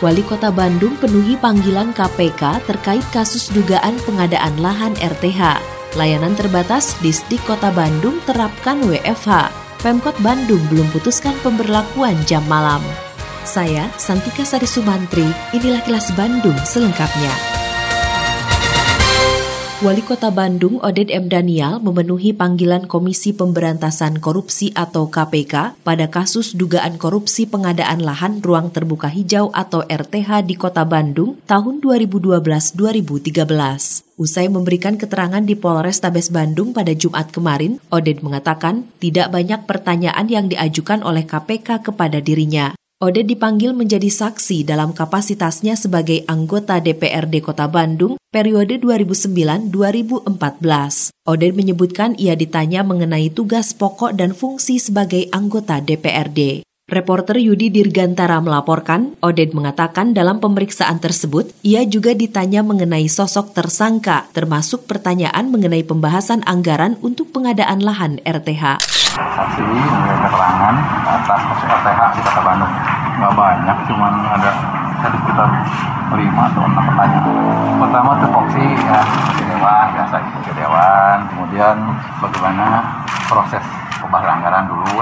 Wali Kota Bandung penuhi panggilan KPK terkait kasus dugaan pengadaan lahan RTH. Layanan terbatas di Sdik Kota Bandung terapkan WFH. Pemkot Bandung belum putuskan pemberlakuan jam malam. Saya Santika Sari Sumantri, inilah kilas Bandung selengkapnya. Wali Kota Bandung Oded M. Daniel memenuhi panggilan Komisi Pemberantasan Korupsi atau KPK pada kasus dugaan korupsi pengadaan lahan ruang terbuka hijau atau RTH di Kota Bandung tahun 2012-2013. Usai memberikan keterangan di Polres Tabes Bandung pada Jumat kemarin, Oded mengatakan tidak banyak pertanyaan yang diajukan oleh KPK kepada dirinya. Oded dipanggil menjadi saksi dalam kapasitasnya sebagai anggota DPRD Kota Bandung periode 2009-2014. Oded menyebutkan ia ditanya mengenai tugas pokok dan fungsi sebagai anggota DPRD. Reporter Yudi Dirgantara melaporkan, Oded mengatakan dalam pemeriksaan tersebut, ia juga ditanya mengenai sosok tersangka, termasuk pertanyaan mengenai pembahasan anggaran untuk pengadaan lahan RTH. saksi memberi keterangan atas RTH di Kota Bandung. Nggak banyak, cuman ada sekitar lima atau enam pertanyaan. Pertama tupoksi ya ke dewan, biasa ke dewan. Kemudian bagaimana proses pembahasan anggaran dulu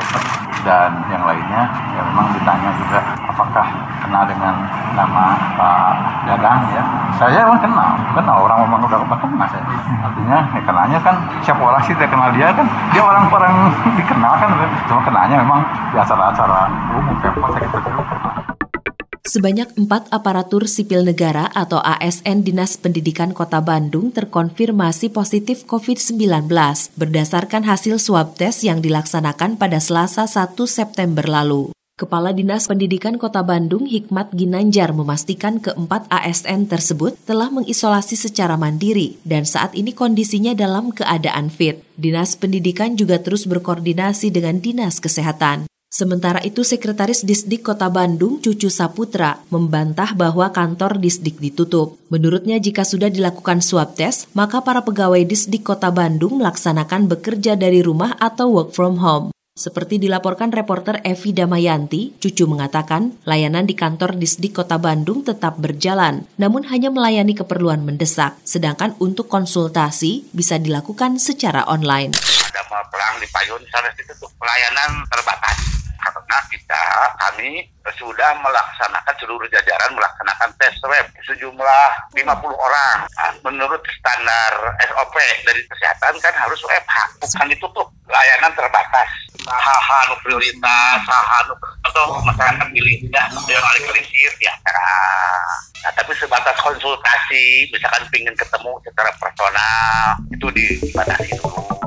dan yang lainnya ya memang ditanya juga apakah kenal dengan nama Pak Dadang ya? Saya memang kenal kenal. Orang memang udah kenal saya. Artinya ya kenalnya kan siapa orang sih tidak kenal dia kan? Dia orang-orang dikenal kan cuma kenalnya memang di acara-acara umum pemkot saya gitu Sebanyak empat aparatur sipil negara atau ASN Dinas Pendidikan Kota Bandung terkonfirmasi positif COVID-19 berdasarkan hasil swab tes yang dilaksanakan pada Selasa 1 September lalu. Kepala Dinas Pendidikan Kota Bandung Hikmat Ginanjar memastikan keempat ASN tersebut telah mengisolasi secara mandiri dan saat ini kondisinya dalam keadaan fit. Dinas Pendidikan juga terus berkoordinasi dengan Dinas Kesehatan. Sementara itu, Sekretaris Disdik Kota Bandung, Cucu Saputra, membantah bahwa kantor Disdik ditutup. Menurutnya, jika sudah dilakukan swab test, maka para pegawai Disdik Kota Bandung melaksanakan bekerja dari rumah atau work from home. Seperti dilaporkan reporter Evi Damayanti, Cucu mengatakan layanan di kantor Disdik Kota Bandung tetap berjalan, namun hanya melayani keperluan mendesak, sedangkan untuk konsultasi bisa dilakukan secara online. Ada pelang di payun sana ditutup pelayanan terbatas. Karena kita kami sudah melaksanakan seluruh jajaran melaksanakan tes swab sejumlah 50 orang. Nah, menurut standar SOP dari kesehatan kan harus WFH bukan ditutup layanan terbatas. Saha nu prioritas saha nu atau masyarakat pilih tidak yang alih-alih ya Nah, tapi sebatas konsultasi, misalkan ingin ketemu secara personal, itu dibatasi dulu.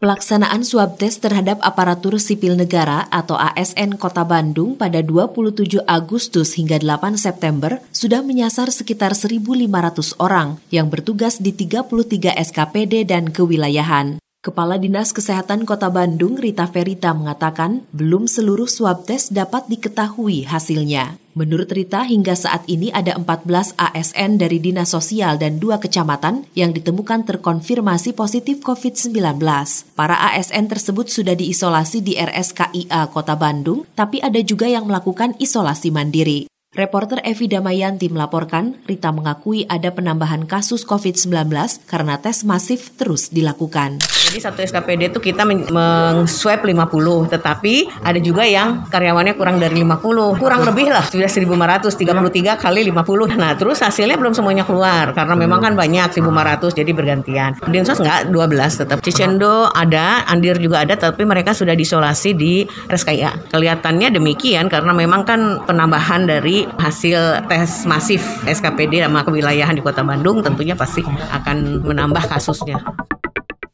Pelaksanaan swab test terhadap aparatur sipil negara atau ASN Kota Bandung pada 27 Agustus hingga 8 September sudah menyasar sekitar 1.500 orang yang bertugas di 33 SKPD dan kewilayahan. Kepala Dinas Kesehatan Kota Bandung Rita Verita mengatakan belum seluruh swab test dapat diketahui hasilnya. Menurut Rita, hingga saat ini ada 14 ASN dari Dinas Sosial dan dua kecamatan yang ditemukan terkonfirmasi positif COVID-19. Para ASN tersebut sudah diisolasi di RSKIA Kota Bandung, tapi ada juga yang melakukan isolasi mandiri. Reporter Evi Damayanti melaporkan, Rita mengakui ada penambahan kasus COVID-19 karena tes masif terus dilakukan. Jadi satu SKPD itu kita men- meng-swab 50, tetapi ada juga yang karyawannya kurang dari 50. Kurang lebih lah, sudah 1500, 33 kali 50. Nah, terus hasilnya belum semuanya keluar karena memang kan banyak 1500 jadi bergantian. Dinsos enggak 12 tetap. Cicendo ada, Andir juga ada tapi mereka sudah diisolasi di RSKIA. Kelihatannya demikian karena memang kan penambahan dari hasil tes masif SKPD sama kewilayahan di Kota Bandung tentunya pasti akan menambah kasusnya.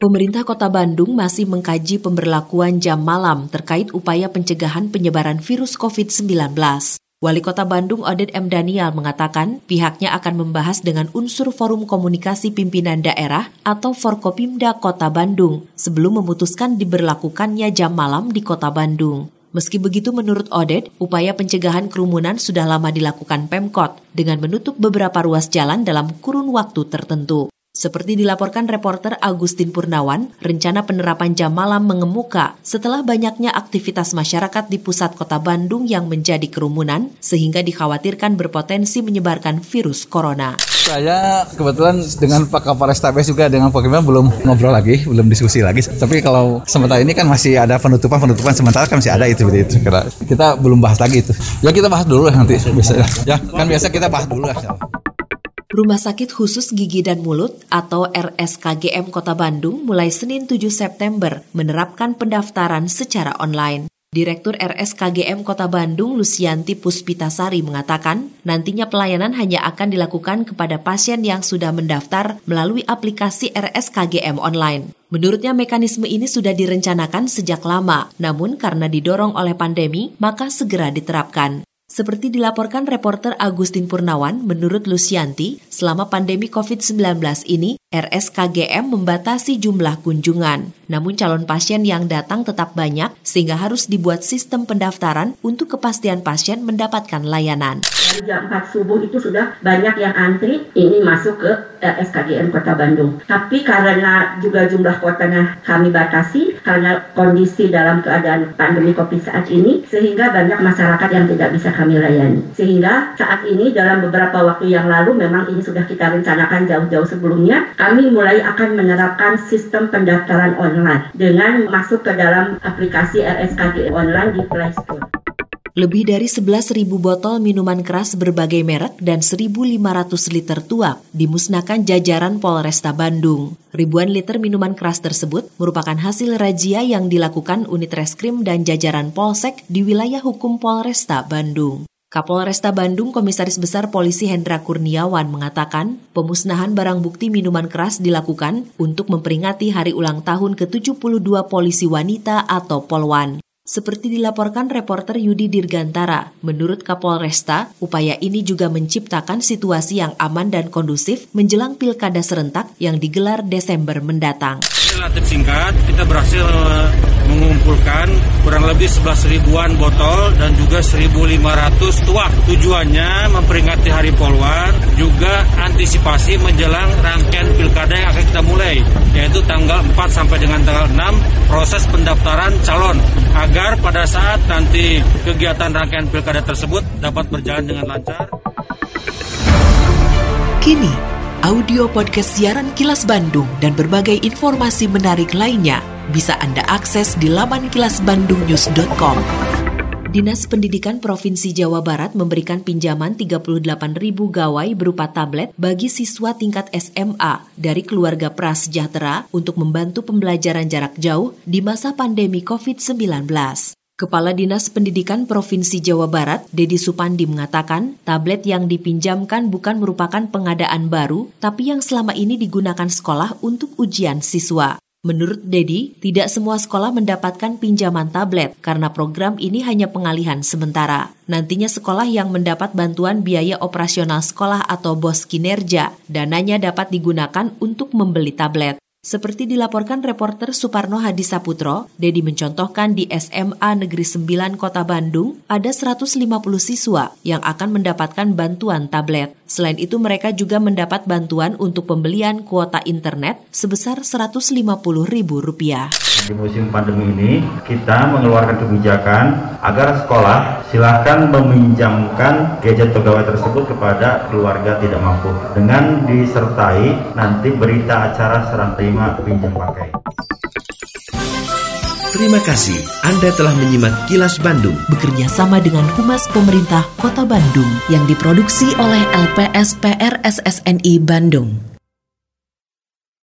Pemerintah Kota Bandung masih mengkaji pemberlakuan jam malam terkait upaya pencegahan penyebaran virus COVID-19. Wali Kota Bandung Oded M. Daniel mengatakan pihaknya akan membahas dengan unsur Forum Komunikasi Pimpinan Daerah atau Forkopimda Kota Bandung sebelum memutuskan diberlakukannya jam malam di Kota Bandung. Meski begitu menurut Oded, upaya pencegahan kerumunan sudah lama dilakukan Pemkot dengan menutup beberapa ruas jalan dalam kurun waktu tertentu. Seperti dilaporkan reporter Agustin Purnawan, rencana penerapan jam malam mengemuka setelah banyaknya aktivitas masyarakat di pusat kota Bandung yang menjadi kerumunan sehingga dikhawatirkan berpotensi menyebarkan virus corona. Saya kebetulan dengan Pak Kapolres Tabes juga dengan Pak Kiman belum ngobrol lagi, belum diskusi lagi. Tapi kalau sementara ini kan masih ada penutupan, penutupan sementara kan masih ada itu itu. Kita belum bahas lagi itu. Ya kita bahas dulu nanti biasa ya. Kan biasa kita bahas dulu lah. Rumah Sakit Khusus Gigi dan Mulut atau RSKGM Kota Bandung mulai Senin 7 September menerapkan pendaftaran secara online. Direktur RSKGM Kota Bandung Lucianti Puspitasari mengatakan, nantinya pelayanan hanya akan dilakukan kepada pasien yang sudah mendaftar melalui aplikasi RSKGM online. Menurutnya mekanisme ini sudah direncanakan sejak lama, namun karena didorong oleh pandemi, maka segera diterapkan. Seperti dilaporkan reporter Agustin Purnawan, menurut Lucianti, selama pandemi COVID-19 ini, RSKGM membatasi jumlah kunjungan. Namun calon pasien yang datang tetap banyak sehingga harus dibuat sistem pendaftaran untuk kepastian pasien mendapatkan layanan. Dari jam 4 subuh itu sudah banyak yang antri ini masuk ke RSKGM Kota Bandung. Tapi karena juga jumlah kuotanya kami batasi karena kondisi dalam keadaan pandemi Covid saat ini sehingga banyak masyarakat yang tidak bisa kami layani. Sehingga saat ini dalam beberapa waktu yang lalu memang ini sudah kita rencanakan jauh-jauh sebelumnya kami mulai akan menerapkan sistem pendaftaran online dengan masuk ke dalam aplikasi RSKG online di Play Store. Lebih dari 11.000 botol minuman keras berbagai merek dan 1.500 liter tuak dimusnahkan jajaran Polresta Bandung. Ribuan liter minuman keras tersebut merupakan hasil razia yang dilakukan unit reskrim dan jajaran Polsek di wilayah hukum Polresta Bandung. Kapolresta Bandung Komisaris Besar Polisi Hendra Kurniawan mengatakan pemusnahan barang bukti minuman keras dilakukan untuk memperingati hari ulang tahun ke-72 polisi wanita atau Polwan. Seperti dilaporkan reporter Yudi Dirgantara, menurut Kapolresta, upaya ini juga menciptakan situasi yang aman dan kondusif menjelang pilkada serentak yang digelar Desember mendatang. Relatif singkat, kita berhasil mengumpulkan kurang lebih 11 ribuan botol dan juga 1.500 tuak. Tujuannya memperingati Hari Polwan, juga antisipasi menjelang rangkaian pilkada yang akan kita mulai, yaitu tanggal 4 sampai dengan tanggal 6 proses pendaftaran calon agar pada saat nanti kegiatan rangkaian pilkada tersebut dapat berjalan dengan lancar. Kini, audio podcast siaran Kilas Bandung dan berbagai informasi menarik lainnya bisa Anda akses di laman kilasbandungnews.com. Dinas Pendidikan Provinsi Jawa Barat memberikan pinjaman 38 ribu gawai berupa tablet bagi siswa tingkat SMA dari keluarga prasejahtera untuk membantu pembelajaran jarak jauh di masa pandemi COVID-19. Kepala Dinas Pendidikan Provinsi Jawa Barat, Dedi Supandi mengatakan, tablet yang dipinjamkan bukan merupakan pengadaan baru, tapi yang selama ini digunakan sekolah untuk ujian siswa. Menurut Dedi, tidak semua sekolah mendapatkan pinjaman tablet karena program ini hanya pengalihan sementara. Nantinya sekolah yang mendapat bantuan biaya operasional sekolah atau BOS kinerja, dananya dapat digunakan untuk membeli tablet. Seperti dilaporkan reporter Suparno Hadi Saputro, Dedi mencontohkan di SMA Negeri 9 Kota Bandung ada 150 siswa yang akan mendapatkan bantuan tablet. Selain itu mereka juga mendapat bantuan untuk pembelian kuota internet sebesar Rp150.000. Di musim pandemi ini kita mengeluarkan kebijakan agar sekolah silahkan meminjamkan gadget pegawai tersebut kepada keluarga tidak mampu dengan disertai nanti berita acara serang terima pinjam pakai. Terima kasih Anda telah menyimak Kilas Bandung. Bekerja sama dengan Humas Pemerintah Kota Bandung yang diproduksi oleh LPSPR SSNI Bandung.